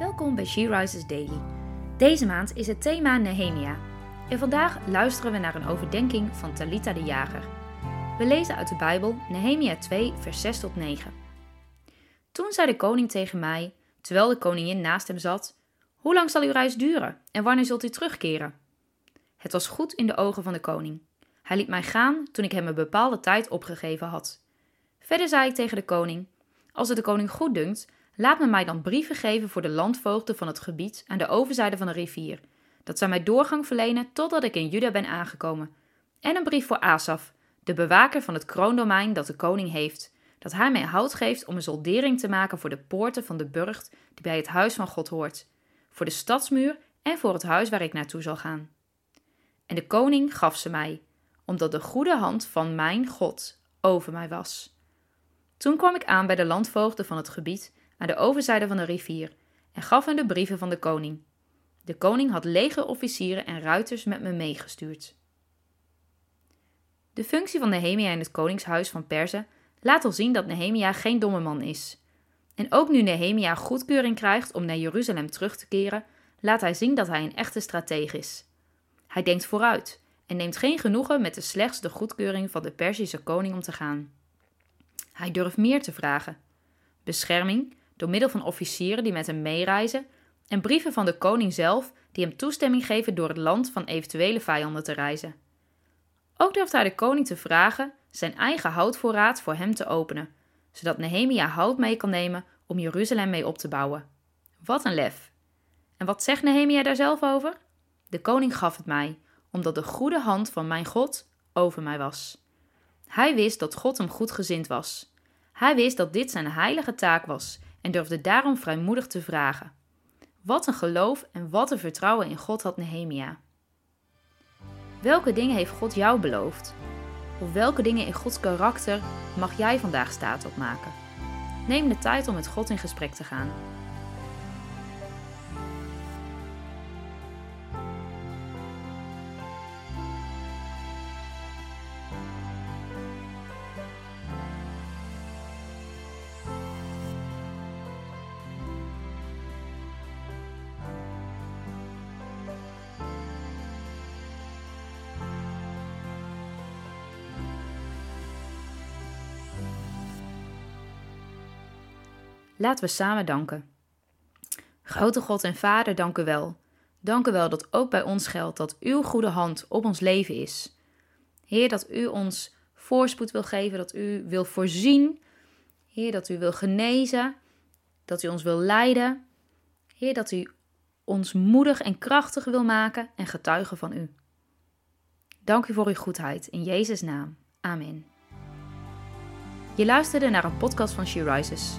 Welkom bij She Rises Daily. Deze maand is het thema Nehemia. En vandaag luisteren we naar een overdenking van Talita de Jager. We lezen uit de Bijbel Nehemia 2, vers 6 tot 9. Toen zei de koning tegen mij, terwijl de koningin naast hem zat: Hoe lang zal uw reis duren en wanneer zult u terugkeren? Het was goed in de ogen van de koning. Hij liet mij gaan toen ik hem een bepaalde tijd opgegeven had. Verder zei ik tegen de koning: Als het de koning goed dunkt, laat me mij dan brieven geven voor de landvoogden van het gebied aan de overzijde van de rivier, dat zij mij doorgang verlenen totdat ik in Juda ben aangekomen. En een brief voor Asaf, de bewaker van het kroondomein dat de koning heeft, dat hij mij hout geeft om een zoldering te maken voor de poorten van de burcht die bij het huis van God hoort, voor de stadsmuur en voor het huis waar ik naartoe zal gaan. En de koning gaf ze mij, omdat de goede hand van mijn God over mij was. Toen kwam ik aan bij de landvoogden van het gebied aan de overzijde van de rivier en gaf hen de brieven van de koning. De koning had legerofficieren en ruiters met me meegestuurd. De functie van Nehemia in het koningshuis van Perze laat al zien dat Nehemia geen domme man is. En ook nu Nehemia goedkeuring krijgt om naar Jeruzalem terug te keren, laat hij zien dat hij een echte strateeg is. Hij denkt vooruit en neemt geen genoegen met de slechts de goedkeuring van de Perzische koning om te gaan. Hij durft meer te vragen: bescherming door middel van officieren die met hem meereizen en brieven van de koning zelf die hem toestemming geven door het land van eventuele vijanden te reizen. Ook durft hij de koning te vragen zijn eigen houtvoorraad voor hem te openen, zodat Nehemia hout mee kan nemen om Jeruzalem mee op te bouwen. Wat een lef! En wat zegt Nehemia daar zelf over? De koning gaf het mij, omdat de goede hand van mijn God over mij was. Hij wist dat God hem goedgezind was. Hij wist dat dit zijn heilige taak was en durfde daarom vrijmoedig te vragen. Wat een geloof en wat een vertrouwen in God had Nehemia. Welke dingen heeft God jou beloofd? Of welke dingen in Gods karakter mag jij vandaag staat op maken? Neem de tijd om met God in gesprek te gaan. Laten we samen danken. Grote God en Vader, dank u wel. Dank u wel dat ook bij ons geldt dat uw goede hand op ons leven is. Heer, dat u ons voorspoed wil geven, dat u wil voorzien. Heer, dat u wil genezen, dat u ons wil leiden. Heer, dat u ons moedig en krachtig wil maken en getuigen van u. Dank u voor uw goedheid. In Jezus' naam. Amen. Je luisterde naar een podcast van She Rises.